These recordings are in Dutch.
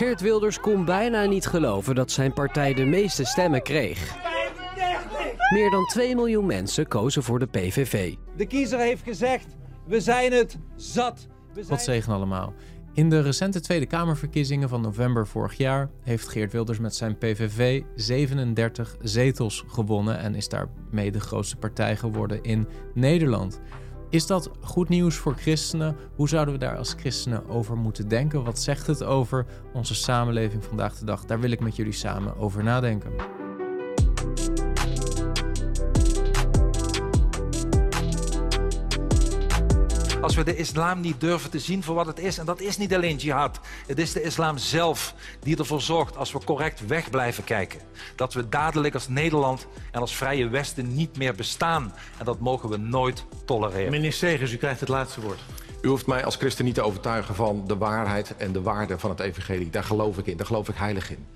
Geert Wilders kon bijna niet geloven dat zijn partij de meeste stemmen kreeg. Meer dan 2 miljoen mensen kozen voor de PVV. De kiezer heeft gezegd: we zijn het zat. Zijn... Wat zegen allemaal. In de recente Tweede Kamerverkiezingen van november vorig jaar heeft Geert Wilders met zijn PVV 37 zetels gewonnen en is daarmee de grootste partij geworden in Nederland. Is dat goed nieuws voor christenen? Hoe zouden we daar als christenen over moeten denken? Wat zegt het over onze samenleving vandaag de dag? Daar wil ik met jullie samen over nadenken. Als we de islam niet durven te zien voor wat het is, en dat is niet alleen jihad, het is de islam zelf die ervoor zorgt, als we correct weg blijven kijken, dat we dadelijk als Nederland en als Vrije Westen niet meer bestaan. En dat mogen we nooit tolereren. Meneer Segers, u krijgt het laatste woord. U hoeft mij als christen niet te overtuigen van de waarheid en de waarde van het evangelie. Daar geloof ik in, daar geloof ik heilig in.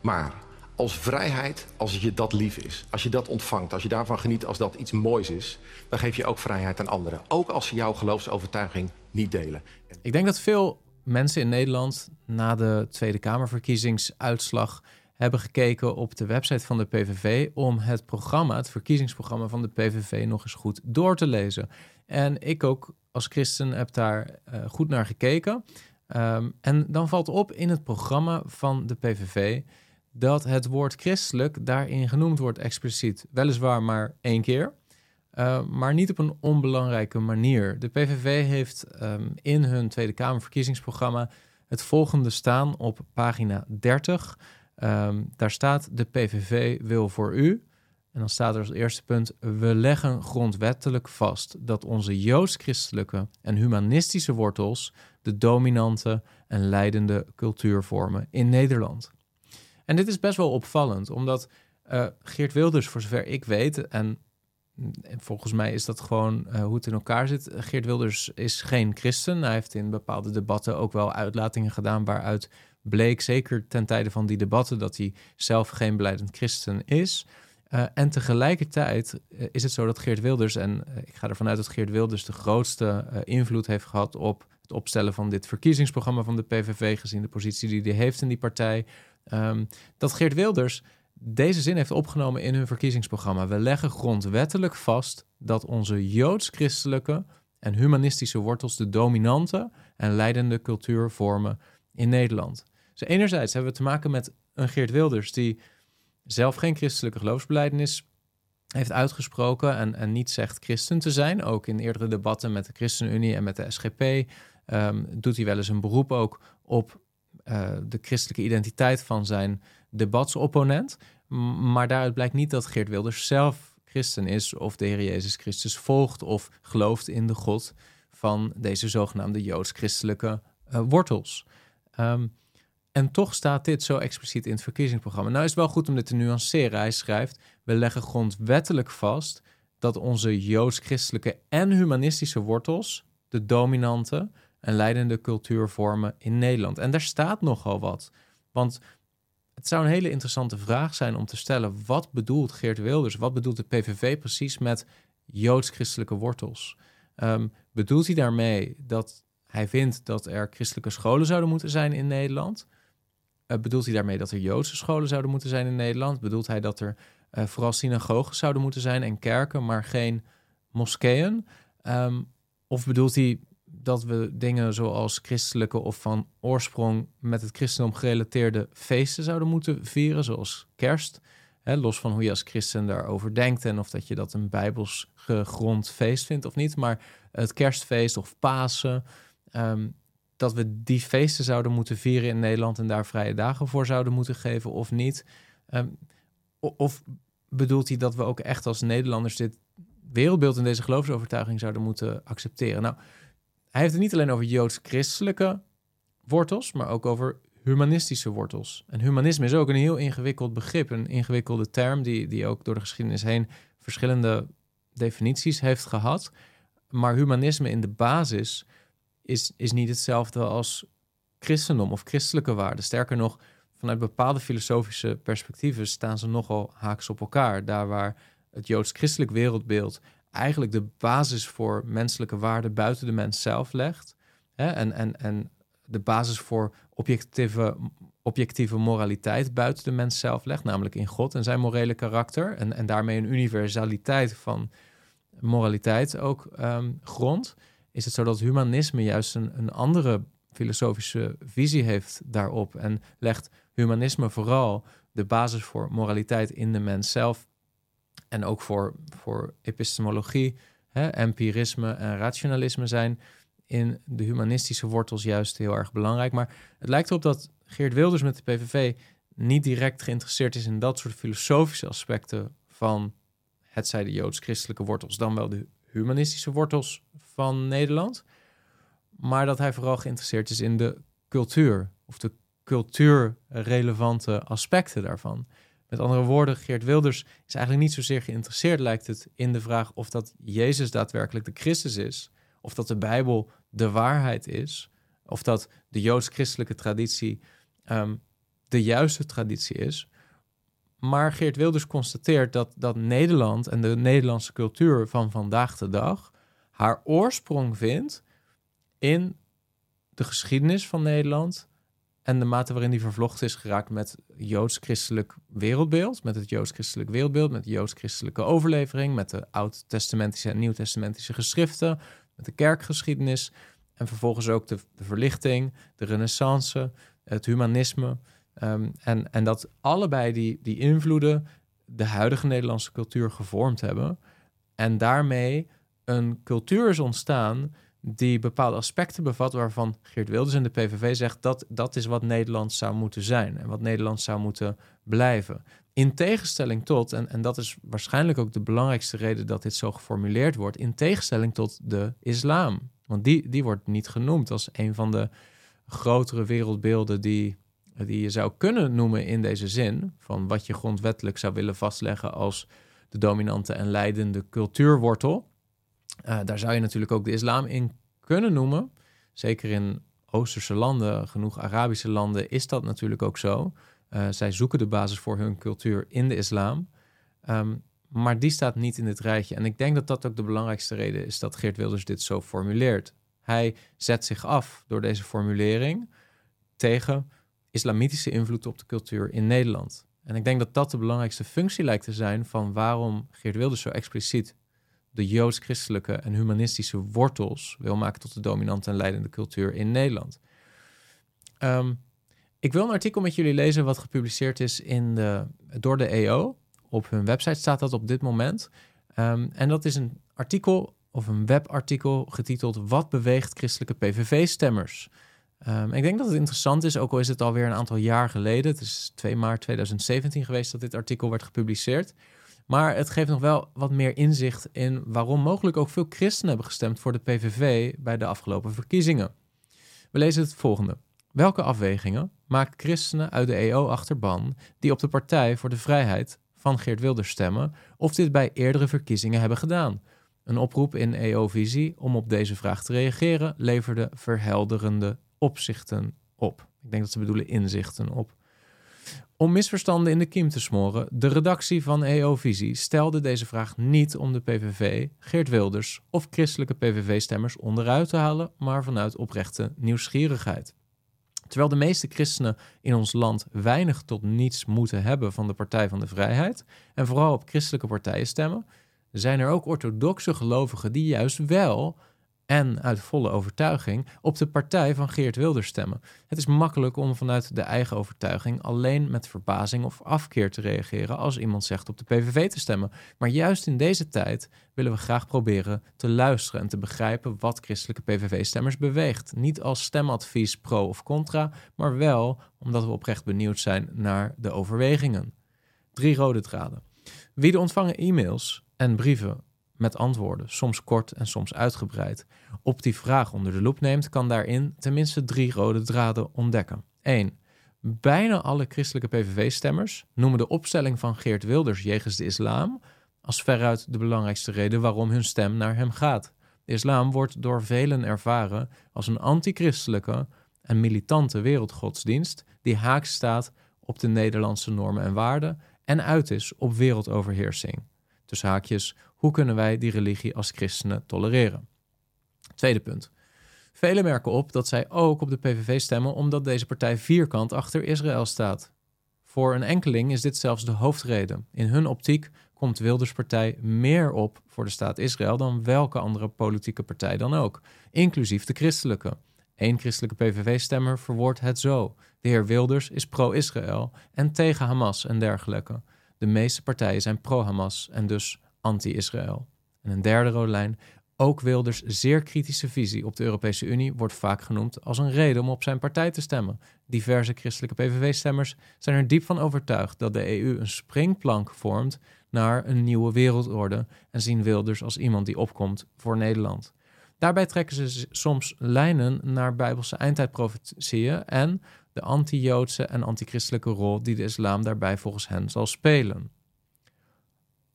Maar als vrijheid, als je dat lief is, als je dat ontvangt, als je daarvan geniet als dat iets moois is, dan geef je ook vrijheid aan anderen. Ook als ze jouw geloofsovertuiging niet delen. Ik denk dat veel mensen in Nederland na de Tweede Kamerverkiezingsuitslag hebben gekeken op de website van de PVV om het programma, het verkiezingsprogramma van de PVV nog eens goed door te lezen. En ik ook als christen heb daar uh, goed naar gekeken. Um, en dan valt op in het programma van de PVV dat het woord christelijk daarin genoemd wordt expliciet. Weliswaar maar één keer, uh, maar niet op een onbelangrijke manier. De PVV heeft um, in hun Tweede Kamerverkiezingsprogramma het volgende staan op pagina 30. Um, daar staat: De PVV wil voor u. En dan staat er als eerste punt: We leggen grondwettelijk vast dat onze joods-christelijke en humanistische wortels de dominante en leidende cultuur vormen in Nederland. En dit is best wel opvallend, omdat uh, Geert Wilders, voor zover ik weet, en, en volgens mij is dat gewoon uh, hoe het in elkaar zit. Geert Wilders is geen christen. Hij heeft in bepaalde debatten ook wel uitlatingen gedaan waaruit bleek, zeker ten tijde van die debatten, dat hij zelf geen beleidend christen is. Uh, en tegelijkertijd is het zo dat Geert Wilders, en ik ga ervan uit dat Geert Wilders de grootste invloed heeft gehad op het opstellen van dit verkiezingsprogramma van de PVV, gezien de positie die hij heeft in die partij, Um, dat Geert Wilders deze zin heeft opgenomen in hun verkiezingsprogramma. We leggen grondwettelijk vast dat onze joods-christelijke en humanistische wortels de dominante en leidende cultuur vormen in Nederland. Dus enerzijds hebben we te maken met een Geert Wilders die zelf geen christelijke geloofsbeleidenis heeft uitgesproken en, en niet zegt christen te zijn. Ook in eerdere debatten met de ChristenUnie en met de SGP ehm, doet hij wel eens een beroep ook op uh, de christelijke identiteit van zijn debatsopponent. Maar daaruit blijkt niet dat Geert Wilders zelf christen is of de Heer Jezus Christus volgt of gelooft in de God van deze zogenaamde joods-christelijke uh, wortels. Um, en toch staat dit zo expliciet in het verkiezingsprogramma. Nou is het wel goed om dit te nuanceren. Hij schrijft: We leggen grondwettelijk vast dat onze joods-christelijke en humanistische wortels, de dominante, en leidende cultuurvormen in Nederland. En daar staat nogal wat. Want het zou een hele interessante vraag zijn om te stellen: wat bedoelt Geert Wilders, wat bedoelt de PVV precies met joods-christelijke wortels? Um, bedoelt hij daarmee dat hij vindt dat er christelijke scholen zouden moeten zijn in Nederland? Uh, bedoelt hij daarmee dat er Joodse scholen zouden moeten zijn in Nederland? Bedoelt hij dat er uh, vooral synagogen zouden moeten zijn en kerken, maar geen moskeeën? Um, of bedoelt hij dat we dingen zoals christelijke of van oorsprong met het christendom gerelateerde feesten zouden moeten vieren, zoals kerst. Los van hoe je als christen daarover denkt en of dat je dat een bijbels gegrond feest vindt of niet. Maar het kerstfeest of Pasen, um, dat we die feesten zouden moeten vieren in Nederland en daar vrije dagen voor zouden moeten geven of niet. Um, of bedoelt hij dat we ook echt als Nederlanders dit wereldbeeld en deze geloofsovertuiging zouden moeten accepteren? Nou, hij heeft het niet alleen over joods-christelijke wortels, maar ook over humanistische wortels. En humanisme is ook een heel ingewikkeld begrip, een ingewikkelde term die, die ook door de geschiedenis heen verschillende definities heeft gehad. Maar humanisme in de basis is, is niet hetzelfde als christendom of christelijke waarden. Sterker nog, vanuit bepaalde filosofische perspectieven staan ze nogal haaks op elkaar. Daar waar het joods-christelijk wereldbeeld eigenlijk de basis voor menselijke waarden buiten de mens zelf legt. Hè? En, en, en de basis voor objectieve, objectieve moraliteit buiten de mens zelf legt, namelijk in God en zijn morele karakter. En, en daarmee een universaliteit van moraliteit ook um, grond. Is het zo dat humanisme juist een, een andere filosofische visie heeft daarop en legt humanisme vooral de basis voor moraliteit in de mens zelf en ook voor, voor epistemologie, hè, empirisme en rationalisme zijn in de humanistische wortels juist heel erg belangrijk. Maar het lijkt erop dat Geert Wilders met de PVV niet direct geïnteresseerd is in dat soort filosofische aspecten van het zij de joods-christelijke wortels, dan wel de humanistische wortels van Nederland. Maar dat hij vooral geïnteresseerd is in de cultuur of de cultuurrelevante aspecten daarvan. Met andere woorden, Geert Wilders is eigenlijk niet zozeer geïnteresseerd, lijkt het, in de vraag of dat Jezus daadwerkelijk de Christus is, of dat de Bijbel de waarheid is, of dat de joods-christelijke traditie ehm, de juiste traditie is. Maar Geert Wilders constateert dat, dat Nederland en de Nederlandse cultuur van vandaag de dag haar oorsprong vindt in de geschiedenis van Nederland en de mate waarin die vervlochten is geraakt met joods-christelijk wereldbeeld, met het joods-christelijk wereldbeeld, met joods-christelijke overlevering, met de oud-testamentische en nieuw-testamentische geschriften, met de kerkgeschiedenis en vervolgens ook de, de verlichting, de renaissance, het humanisme. Ehm, en, en dat allebei die, die invloeden de huidige Nederlandse cultuur gevormd hebben. En daarmee een cultuur is ontstaan die bepaalde aspecten bevat waarvan Geert Wilders en de PVV zegt dat dat is wat Nederland zou moeten zijn en wat Nederland zou moeten blijven. In tegenstelling tot, en, en dat is waarschijnlijk ook de belangrijkste reden dat dit zo geformuleerd wordt, in tegenstelling tot de islam. Want die, die wordt niet genoemd als een van de grotere wereldbeelden die, die je zou kunnen noemen in deze zin, van wat je grondwettelijk zou willen vastleggen als de dominante en leidende cultuurwortel. Uh, daar zou je natuurlijk ook de islam in kunnen noemen. Zeker in Oosterse landen, genoeg Arabische landen, is dat natuurlijk ook zo. Uh, zij zoeken de basis voor hun cultuur in de islam. Um, maar die staat niet in dit rijtje. En ik denk dat dat ook de belangrijkste reden is dat Geert Wilders dit zo formuleert. Hij zet zich af door deze formulering tegen islamitische invloed op de cultuur in Nederland. En ik denk dat dat de belangrijkste functie lijkt te zijn van waarom Geert Wilders zo expliciet de joods-christelijke en humanistische wortels wil maken tot de dominante en leidende cultuur in Nederland. Um, ik wil een artikel met jullie lezen wat gepubliceerd is in de, door de EO. Op hun website staat dat op dit moment. Um, en dat is een artikel of een webartikel getiteld Wat beweegt christelijke PVV-stemmers? Um, ik denk dat het interessant is, ook al is het alweer een aantal jaar geleden. Het is 2 maart 2017 geweest dat dit artikel werd gepubliceerd. Maar het geeft nog wel wat meer inzicht in waarom mogelijk ook veel christenen hebben gestemd voor de PVV bij de afgelopen verkiezingen. We lezen het volgende. Welke afwegingen maken christenen uit de EO-achterban die op de Partij voor de Vrijheid van Geert Wilders stemmen, of dit bij eerdere verkiezingen hebben gedaan? Een oproep in EO-visie om op deze vraag te reageren leverde verhelderende opzichten op. Ik denk dat ze bedoelen inzichten op. Om misverstanden in de kiem te smoren, de redactie van EO-visie stelde deze vraag niet om de PVV, Geert Wilders of christelijke PVV-stemmers onderuit te halen, maar vanuit oprechte nieuwsgierigheid. Terwijl de meeste christenen in ons land weinig tot niets moeten hebben van de Partij van de Vrijheid en vooral op christelijke partijen stemmen, zijn er ook orthodoxe gelovigen die juist wel en uit volle overtuiging op de partij van Geert Wilders stemmen. Het is makkelijk om vanuit de eigen overtuiging alleen met verbazing of afkeer te reageren als iemand zegt op de PVV te stemmen. Maar juist in deze tijd willen we graag proberen te luisteren en te begrijpen wat christelijke PVV-stemmers beweegt. Niet als stemadvies pro of contra, maar wel omdat we oprecht benieuwd zijn naar de overwegingen. Drie rode draden. Wie de ontvangen e-mails en brieven met antwoorden, soms kort en soms uitgebreid, op die vraag onder de loep neemt, kan daarin tenminste drie rode draden ontdekken. 1. Bijna alle christelijke PVV-stemmers noemen de opstelling van Geert Wilders jegens de islam als veruit de belangrijkste reden waarom hun stem naar hem gaat. De islam wordt door velen ervaren als een antichristelijke en militante wereldgodsdienst die haaks staat op de Nederlandse normen en waarden en uit is op wereldoverheersing. Dus haakjes, hoe kunnen wij die religie als christenen tolereren? Tweede punt. Velen merken op dat zij ook op de PVV stemmen omdat deze partij vierkant achter Israël staat. Voor een enkeling is dit zelfs de hoofdreden. In hun optiek komt Wilders partij meer op voor de staat Israël dan welke andere politieke partij dan ook, inclusief de christelijke. Eén christelijke PVV-stemmer verwoordt het zo: de heer Wilders is pro-Israël en tegen Hamas en dergelijke. De meeste partijen zijn pro-Hamas en dus anti-Israël. En een derde rode lijn: ook Wilders' zeer kritische visie op de Europese Unie wordt vaak genoemd als een reden om op zijn partij te stemmen. Diverse christelijke PVV-stemmers zijn er diep van overtuigd dat de EU een springplank vormt naar een nieuwe wereldorde en zien Wilders als iemand die opkomt voor Nederland. Daarbij trekken ze soms lijnen naar bijbelse eindtijdprofetieën en de anti-Joodse en anti-christelijke rol die de islam daarbij volgens hen zal spelen.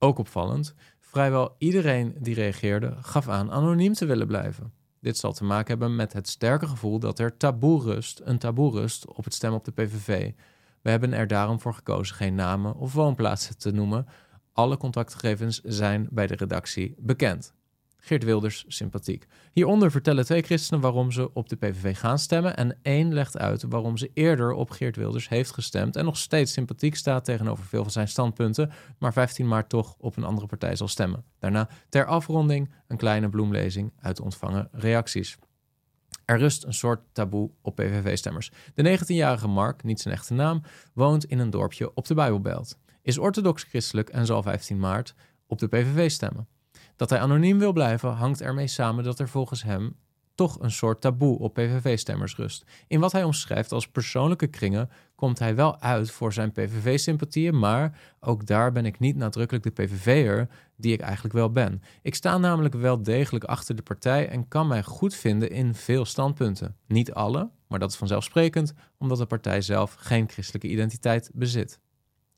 Ook opvallend, vrijwel iedereen die reageerde gaf aan anoniem te willen blijven. Dit zal te maken hebben met het sterke gevoel dat er taboe rust, een taboe rust op het stemmen op de PVV. We hebben er daarom voor gekozen geen namen of woonplaatsen te noemen. Alle contactgegevens zijn bij de redactie bekend. Geert Wilders sympathiek. Hieronder vertellen twee christenen waarom ze op de PVV gaan stemmen en één legt uit waarom ze eerder op Geert Wilders heeft gestemd en nog steeds sympathiek staat tegenover veel van zijn standpunten, maar 15 maart toch op een andere partij zal stemmen. Daarna ter afronding een kleine bloemlezing uit ontvangen reacties. Er rust een soort taboe op PVV-stemmers. De 19-jarige Mark, niet zijn echte naam, woont in een dorpje op de Bijbelbelt. Is orthodox christelijk en zal 15 maart op de PVV stemmen. Dat hij anoniem wil blijven hangt ermee samen dat er volgens hem toch een soort taboe op PVV-stemmers rust. In wat hij omschrijft als persoonlijke kringen komt hij wel uit voor zijn PVV-sympathieën, maar ook daar ben ik niet nadrukkelijk de PVV'er die ik eigenlijk wel ben. Ik sta namelijk wel degelijk achter de partij en kan mij goed vinden in veel standpunten. Niet alle, maar dat is vanzelfsprekend, omdat de partij zelf geen christelijke identiteit bezit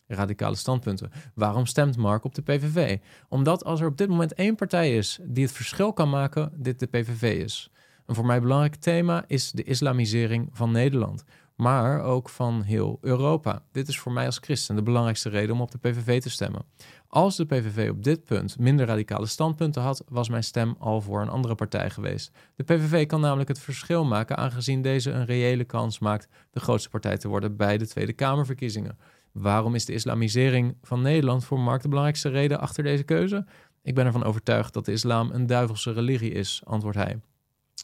radicale standpunten. Waarom stemt Mark op de PVV? Omdat als er op dit moment één partij is die het verschil kan maken, dit de PVV is. Een voor mij belangrijk thema is de islamisering van Nederland, maar ook van heel Europa. Dit is voor mij als christen de belangrijkste reden om op de PVV te stemmen. Als de PVV op dit punt minder radicale standpunten had, was mijn stem al voor een andere partij geweest. De PVV kan namelijk het verschil maken, aangezien deze een reële kans maakt de grootste partij te worden bij de Tweede Kamerverkiezingen. Waarom is de islamisering van Nederland voor Mark de belangrijkste reden achter deze keuze? Ik ben ervan overtuigd dat de islam een duivelse religie is, antwoordt hij.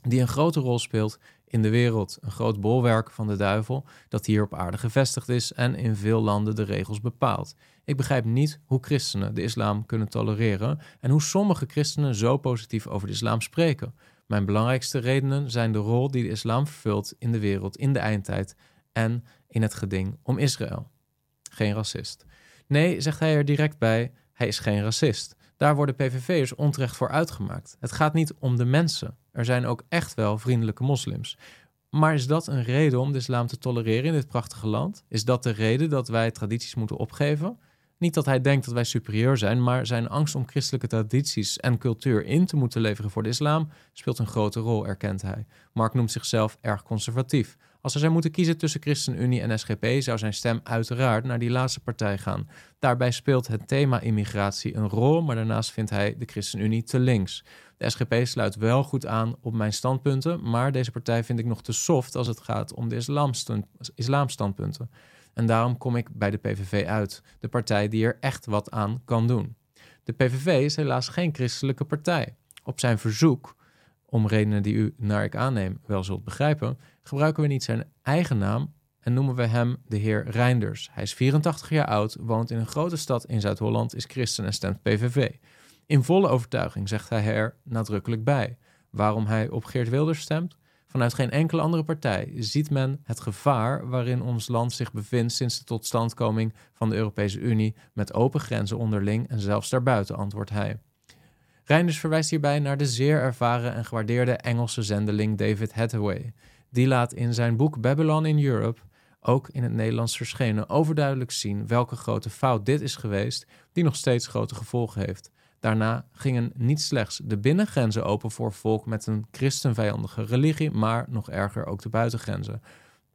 Die een grote rol speelt in de wereld, een groot bolwerk van de duivel dat hier op aarde gevestigd is en in veel landen de regels bepaalt. Ik begrijp niet hoe christenen de islam kunnen tolereren en hoe sommige christenen zo positief over de islam spreken. Mijn belangrijkste redenen zijn de rol die de islam vervult in de wereld in de eindtijd en in het geding om Israël geen racist. Nee, zegt hij er direct bij, hij is geen racist. Daar worden PVV'ers onterecht voor uitgemaakt. Het gaat niet om de mensen. Er zijn ook echt wel vriendelijke moslims. Maar is dat een reden om de islam te tolereren in dit prachtige land? Is dat de reden dat wij tradities moeten opgeven? Niet dat hij denkt dat wij superieur zijn, maar zijn angst om christelijke tradities en cultuur in te moeten leveren voor de islam speelt een grote rol, erkent hij. Mark noemt zichzelf erg conservatief. Als hij zou moeten kiezen tussen ChristenUnie en SGP, zou zijn stem uiteraard naar die laatste partij gaan. Daarbij speelt het thema immigratie een rol, maar daarnaast vindt hij de ChristenUnie te links. De SGP sluit wel goed aan op mijn standpunten, maar deze partij vind ik nog te soft als het gaat om de islamstandpunten. En daarom kom ik bij de PVV uit, de partij die er echt wat aan kan doen. De PVV is helaas geen christelijke partij. Op zijn verzoek, om redenen die u naar ik aanneem wel zult begrijpen, gebruiken we niet zijn eigen naam en noemen we hem de heer Reinders. Hij is 84 jaar oud, woont in een grote stad in Zuid-Holland, is christen en stemt PVV. In volle overtuiging zegt hij er nadrukkelijk bij. Waarom hij op Geert Wilders stemt? Vanuit geen enkele andere partij ziet men het gevaar waarin ons land zich bevindt sinds de totstandkoming van de Europese Unie met open grenzen onderling en zelfs daarbuiten, antwoordt hij. Reinders verwijst hierbij naar de zeer ervaren en gewaardeerde Engelse zendeling David Hathaway. Die laat in zijn boek Babylon in Europe, ook in het Nederlands verschenen, overduidelijk zien welke grote fout dit is geweest, die nog steeds grote gevolgen heeft. Daarna gingen niet slechts de binnengrenzen open voor volk met een christenvijandige religie, maar nog erger ook de buitengrenzen.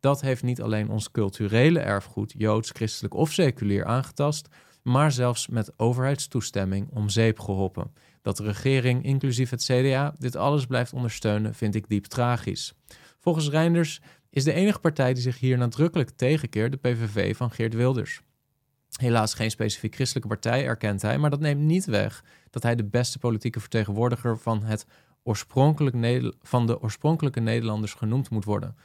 Dat heeft niet alleen ons culturele erfgoed, joods, christelijk of seculier, aangetast, maar zelfs met overheidstoestemming om zeep geholpen. Dat de regering, inclusief het CDA, dit alles blijft ondersteunen, vind ik diep tragisch. Volgens Reinders is de enige partij die zich hier nadrukkelijk tegenkeert de PVV van Geert Wilders. Helaas geen specifiek christelijke partij, erkent hij, maar dat neemt niet weg dat hij de beste politieke vertegenwoordiger van, het oorspronkelijk van de oorspronkelijke Nederlanders genoemd moet worden.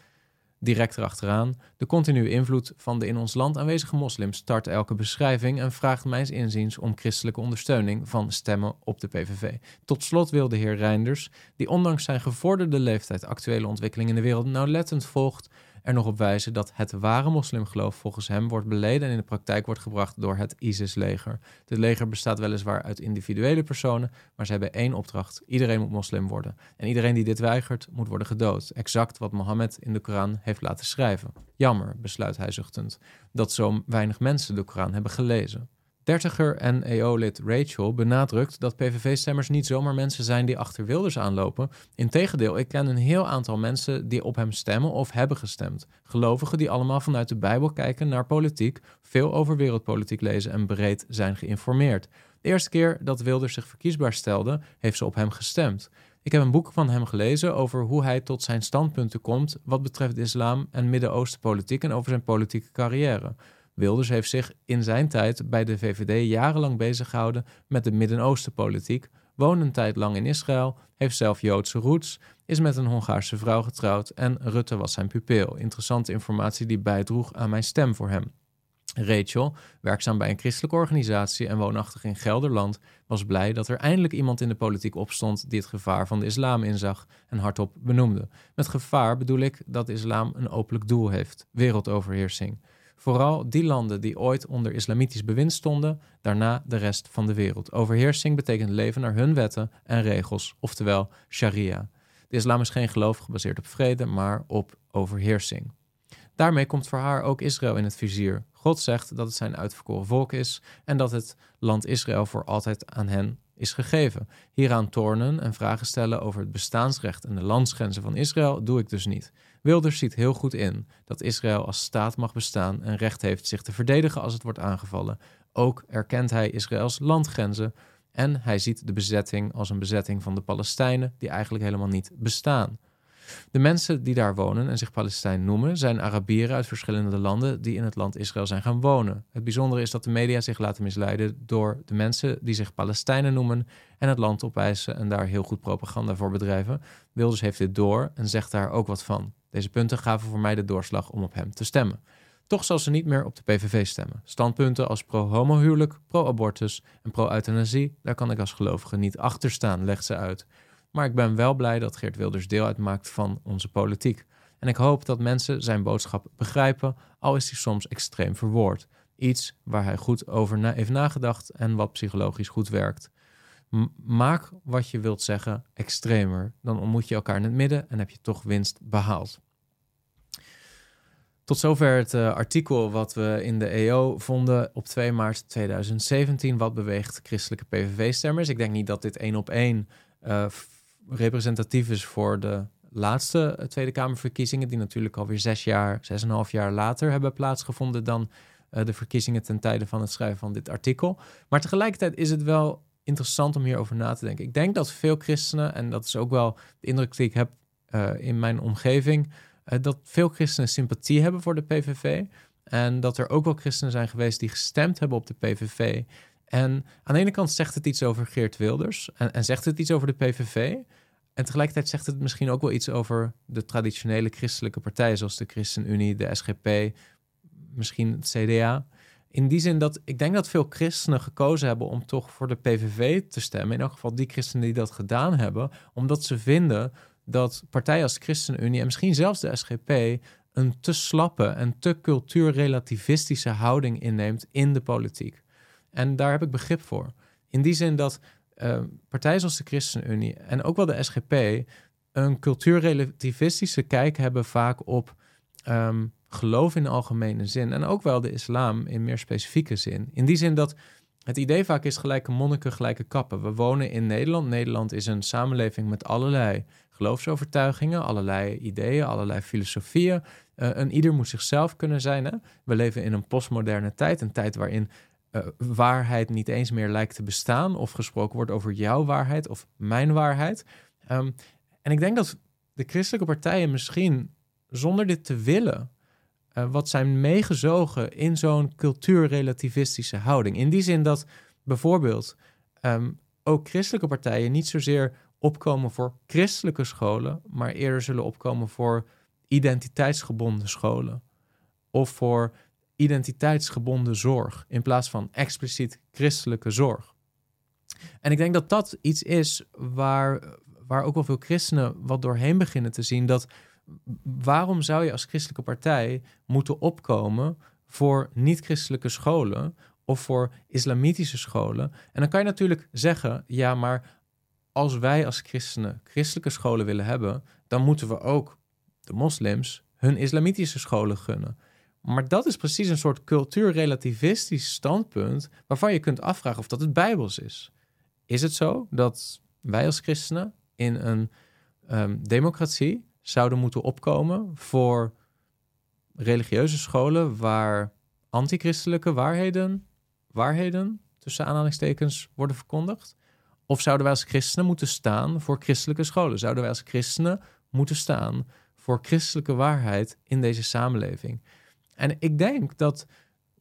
Direct erachteraan, de continue invloed van de in ons land aanwezige moslims start elke beschrijving en vraagt mijns inziens om christelijke ondersteuning van stemmen op de PVV. Tot slot wil de heer Reinders, die ondanks zijn gevorderde leeftijd actuele ontwikkelingen in de wereld nauwlettend volgt, er nog op wijzen dat het ware moslimgeloof volgens hem wordt beleden en in de praktijk wordt gebracht door het ISIS-leger. Dit leger bestaat weliswaar uit individuele personen, maar ze hebben één opdracht: iedereen moet moslim worden. En iedereen die dit weigert, moet worden gedood. Exact wat Mohammed in de Koran heeft laten schrijven. Jammer, besluit hij zuchtend, dat zo weinig mensen de Koran hebben gelezen. Dertiger en EO-lid Rachel benadrukt dat PVV-stemmers niet zomaar mensen zijn die achter Wilders aanlopen. Integendeel, ik ken een heel aantal mensen die op hem stemmen of hebben gestemd. Gelovigen die allemaal vanuit de Bijbel kijken naar politiek, veel over wereldpolitiek lezen en breed zijn geïnformeerd. De eerste keer dat Wilders zich verkiesbaar stelde, heeft ze op hem gestemd. Ik heb een boek van hem gelezen over hoe hij tot zijn standpunten komt wat betreft islam en Midden-Oosten-politiek en over zijn politieke carrière. Wilders heeft zich in zijn tijd bij de VVD jarenlang bezig gehouden met de Midden-Oosten-politiek, woonde een tijd lang in Israël, heeft zelf Joodse roots, is met een Hongaarse vrouw getrouwd en Rutte was zijn pupil. Interessante informatie die bijdroeg aan mijn stem voor hem. Rachel, werkzaam bij een christelijke organisatie en woonachtig in Gelderland, was blij dat er eindelijk iemand in de politiek opstond die het gevaar van de islam inzag en hardop benoemde. Met gevaar bedoel ik dat de islam een openlijk doel heeft: wereldoverheersing. Vooral die landen die ooit onder islamitisch bewind stonden, daarna de rest van de wereld. Overheersing betekent leven naar hun wetten en regels, oftewel sharia. De islam is geen geloof gebaseerd op vrede, maar op overheersing. Daarmee komt voor haar ook Israël in het vizier. God zegt dat het zijn uitverkoren volk is en dat het land Israël voor altijd aan hen is gegeven. Hieraan tornen en vragen stellen over het bestaansrecht en de landsgrenzen van Israël doe ik dus niet. Wilders ziet heel goed in dat Israël als staat mag bestaan en recht heeft zich te verdedigen als het wordt aangevallen. Ook erkent hij Israëls landgrenzen en hij ziet de bezetting als een bezetting van de Palestijnen, die eigenlijk helemaal niet bestaan. De mensen die daar wonen en zich Palestijn noemen, zijn Arabieren uit verschillende landen die in het land Israël zijn gaan wonen. Het bijzondere is dat de media zich laten misleiden door de mensen die zich Palestijnen noemen en het land opeisen en daar heel goed propaganda voor bedrijven. Wilders heeft dit door en zegt daar ook wat van. Deze punten gaven voor mij de doorslag om op hem te stemmen. Toch zal ze niet meer op de PVV stemmen. Standpunten als pro-homohuwelijk, pro-abortus en pro-euthanasie, daar kan ik als gelovige niet achter staan, legt ze uit. Maar ik ben wel blij dat Geert Wilders deel uitmaakt van onze politiek. En ik hoop dat mensen zijn boodschap begrijpen, al is hij soms extreem verwoord. Iets waar hij goed over heeft nagedacht en wat psychologisch goed werkt. maak wat je wilt zeggen extremer. Dan ontmoet je elkaar in het midden en heb je toch winst behaald. Tot zover het uh, artikel wat we in de EO vonden op 2 maart 2017. Wat beweegt christelijke PVV-stemmers? Ik denk niet dat dit één op één uh, representatief is voor de laatste eh, Tweede Kamerverkiezingen, die natuurlijk alweer zes jaar, zes en een half jaar later hebben plaatsgevonden dan uh, de verkiezingen ten tijde van het schrijven van dit artikel. Maar tegelijkertijd is het wel interessant om hierover na te denken. Ik denk dat veel christenen, en dat is ook wel de indruk die ik heb uh, in mijn omgeving, dat veel christenen sympathie hebben voor de PVV. En dat er ook wel christenen zijn geweest die gestemd hebben op de PVV. En aan de ene kant zegt het iets over Geert Wilders en, en zegt het iets over de PVV. En tegelijkertijd zegt het misschien ook wel iets over de traditionele christelijke partijen, zoals de ChristenUnie, de SGP, misschien het CDA. In die zin dat ik denk dat veel christenen gekozen hebben om toch voor de PVV te stemmen. In elk geval die christenen die dat gedaan hebben, omdat ze vinden dat partijen als ChristenUnie en misschien zelfs de SGP een te slappe en te cultuurrelativistische houding inneemt in de politiek. En daar heb ik begrip voor. In die zin dat uh, partijen zoals de ChristenUnie en ook wel de SGP een cultuurrelativistische kijk hebben vaak op um, geloof in algemene zin en ook wel de islam in meer specifieke zin. In die zin dat het idee vaak is gelijke monniken, gelijke kappen. We wonen in Nederland. Nederland is een samenleving met allerlei geloofsovertuigingen, allerlei ideeën, allerlei filosofieën. Uh, en ieder moet zichzelf kunnen zijn. Hè? We leven in een postmoderne tijd, een tijd waarin uh, waarheid niet eens meer lijkt te bestaan, of gesproken wordt over jouw waarheid of mijn waarheid. Um, en ik denk dat de christelijke partijen misschien zonder dit te willen, uh, wat zijn meegezogen in zo'n cultuurrelativistische houding. In die zin dat bijvoorbeeld um, ook christelijke partijen niet zozeer opkomen voor christelijke scholen, maar eerder zullen opkomen voor identiteitsgebonden scholen. Of voor identiteitsgebonden zorg in plaats van expliciet christelijke zorg. En ik denk dat dat iets is waar, waar ook wel veel christenen wat doorheen beginnen te zien. Dat waarom zou je als christelijke partij moeten opkomen voor niet-christelijke scholen of voor islamitische scholen? En dan kan je natuurlijk zeggen, ja, maar als wij als christenen christelijke scholen willen hebben, dan moeten we ook de moslims hun islamitische scholen gunnen. Maar dat is precies een soort cultuurrelativistisch standpunt waarvan je kunt afvragen of dat het bijbels is. Is het zo dat wij als christenen in een um, democratie zouden moeten opkomen voor religieuze scholen waar antichristelijke waarheden, waarheden tussen aanhalingstekens worden verkondigd? Of zouden wij als christenen moeten staan voor christelijke scholen? Zouden wij als christenen moeten staan voor christelijke waarheid in deze samenleving? En ik denk dat,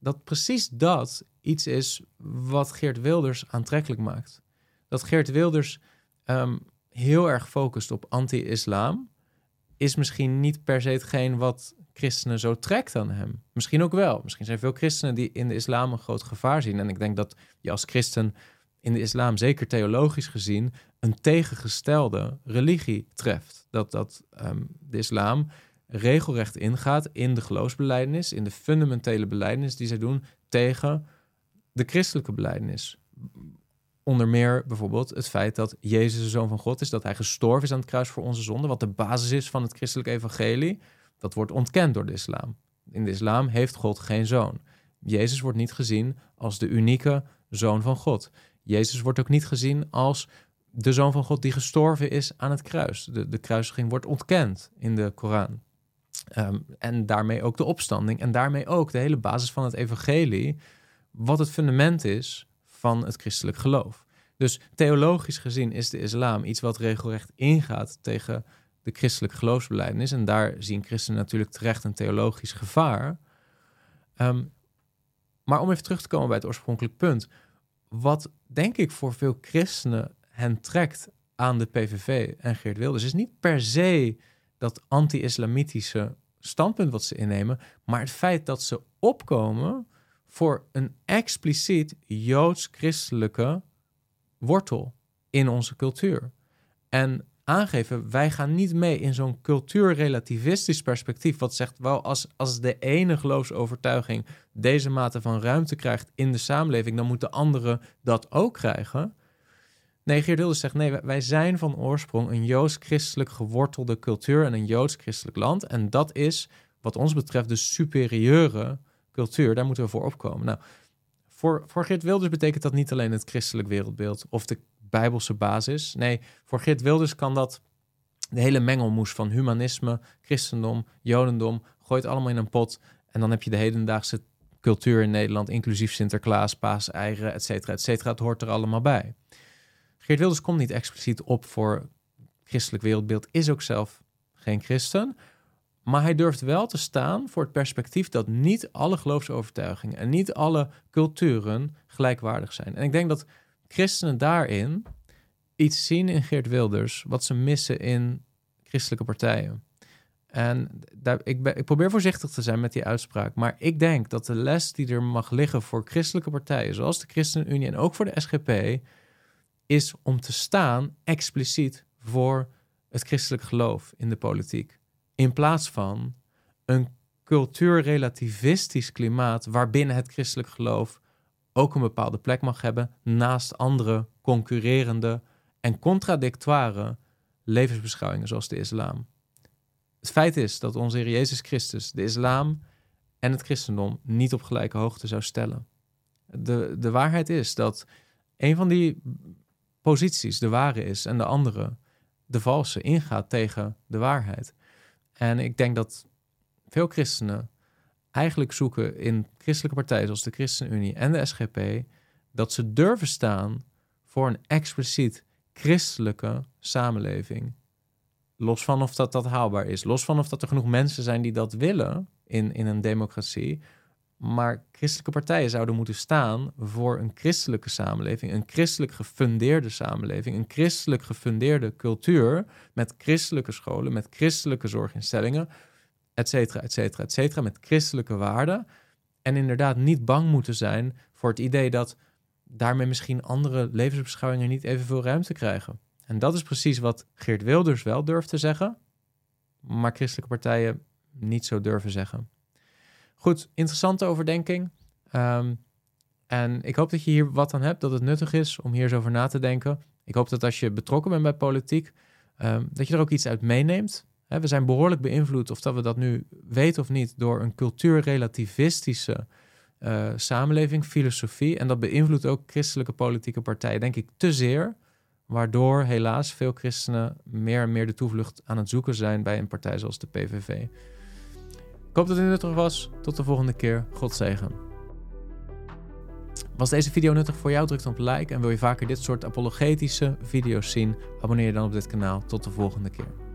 dat precies dat iets is wat Geert Wilders aantrekkelijk maakt. Dat Geert Wilders ehm, heel erg focust op anti-islam, is misschien niet per se hetgeen wat christenen zo trekt aan hem. Misschien ook wel. Misschien zijn veel christenen die in de islam een groot gevaar zien. En ik denk dat je als christen in de islam, zeker theologisch gezien, een tegengestelde religie treft. Dat, dat um, de islam regelrecht ingaat in de geloofsbelijdenis, in de fundamentele belijdenis die zij doen tegen de christelijke belijdenis. Onder meer bijvoorbeeld het feit dat Jezus de Zoon van God is, dat hij gestorven is aan het kruis voor onze zonde, wat de basis is van het christelijke evangelie. Dat wordt ontkend door de islam. In de islam heeft God geen zoon. Jezus wordt niet gezien als de unieke zoon van God. Jezus wordt ook niet gezien als de zoon van God die gestorven is aan het kruis. De, de kruisiging wordt ontkend in de Koran. Um, en daarmee ook de opstanding. En daarmee ook de hele basis van het evangelie. Wat het fundament is van het christelijk geloof. Dus theologisch gezien is de islam iets wat regelrecht ingaat tegen de christelijke geloofsbelijdenis. En daar zien christenen natuurlijk terecht een theologisch gevaar. Um, maar om even terug te komen bij het oorspronkelijk punt. Wat denk ik voor veel christenen hen trekt aan de PVV en Geert Wilders is niet per se dat anti-islamitische standpunt wat ze innemen, maar het feit dat ze opkomen voor een expliciet joods-christelijke wortel in onze cultuur. En aangeven, wij gaan niet mee in zo'n cultuurrelativistisch perspectief, wat zegt wel, als, als de ene geloofsovertuiging deze mate van ruimte krijgt in de samenleving, dan moeten anderen dat ook krijgen. Nee, Geert Wilders zegt nee, wij zijn van oorsprong een joods-christelijk gewortelde cultuur en een joods-christelijk land. En dat is wat ons betreft de superieure cultuur. Daar moeten we voor opkomen. Nou, voor, voor Geert Wilders betekent dat niet alleen het christelijk wereldbeeld of de bijbelse basis. Nee, voor Geert Wilders kan dat de hele mengelmoes van humanisme, christendom, jodendom, gooit allemaal in een pot. En dan heb je de hedendaagse cultuur in Nederland, inclusief Sinterklaas, paaseieren, et cetera, et cetera. Het hoort er allemaal bij. Geert Wilders komt niet expliciet op voor christelijk wereldbeeld, is ook zelf geen christen. Maar hij durft wel te staan voor het perspectief dat niet alle geloofsovertuigingen en niet alle culturen gelijkwaardig zijn. En ik denk dat christenen daarin iets zien in Geert Wilders wat ze missen in christelijke partijen. En daar, ik, ik probeer voorzichtig te zijn met die uitspraak, maar ik denk dat de les die er mag liggen voor christelijke partijen, zoals de ChristenUnie en ook voor de SGP, is om te staan expliciet voor het christelijk geloof in de politiek. In plaats van een cultuurrelativistisch klimaat waarbinnen het christelijk geloof ook een bepaalde plek mag hebben naast andere concurrerende en contradictoire levensbeschouwingen zoals de islam. Het feit is dat onze Heer Jezus Christus de islam en het christendom niet op gelijke hoogte zou stellen. De, de waarheid is dat een van die posities de ware is en de andere de valse ingaat tegen de waarheid. En ik denk dat veel christenen eigenlijk zoeken in christelijke partijen zoals de ChristenUnie en de SGP dat ze durven staan voor een expliciet christelijke samenleving. Los van of dat, dat haalbaar is. Los van of dat er genoeg mensen zijn die dat willen in, in een democratie. Maar christelijke partijen zouden moeten staan voor een christelijke samenleving, een christelijk gefundeerde samenleving, een christelijk gefundeerde cultuur met christelijke scholen, met christelijke zorginstellingen, et cetera, et cetera, et cetera, met christelijke waarden. En inderdaad niet bang moeten zijn voor het idee dat daarmee misschien andere levensbeschouwingen niet evenveel ruimte krijgen. En dat is precies wat Geert Wilders wel durft te zeggen, maar christelijke partijen niet zo durven zeggen. Goed, interessante overdenking. Ehm, en ik hoop dat je hier wat aan hebt, dat het nuttig is om hier eens over na te denken. Ik hoop dat als je betrokken bent bij politiek, ehm, dat je er ook iets uit meeneemt. we zijn behoorlijk beïnvloed, of dat we dat nu weten of niet, door een cultuurrelativistische uh, samenleving, filosofie. En dat beïnvloedt ook christelijke politieke partijen, denk ik, te zeer. Waardoor helaas veel christenen meer en meer de toevlucht aan het zoeken zijn bij een partij zoals de PVV. Ik hoop dat het nuttig was. Tot de volgende keer. God zegen. Was deze video nuttig voor jou? Druk dan op like. En wil je vaker dit soort apologetische video's zien? Abonneer je dan op dit kanaal. Tot de volgende keer.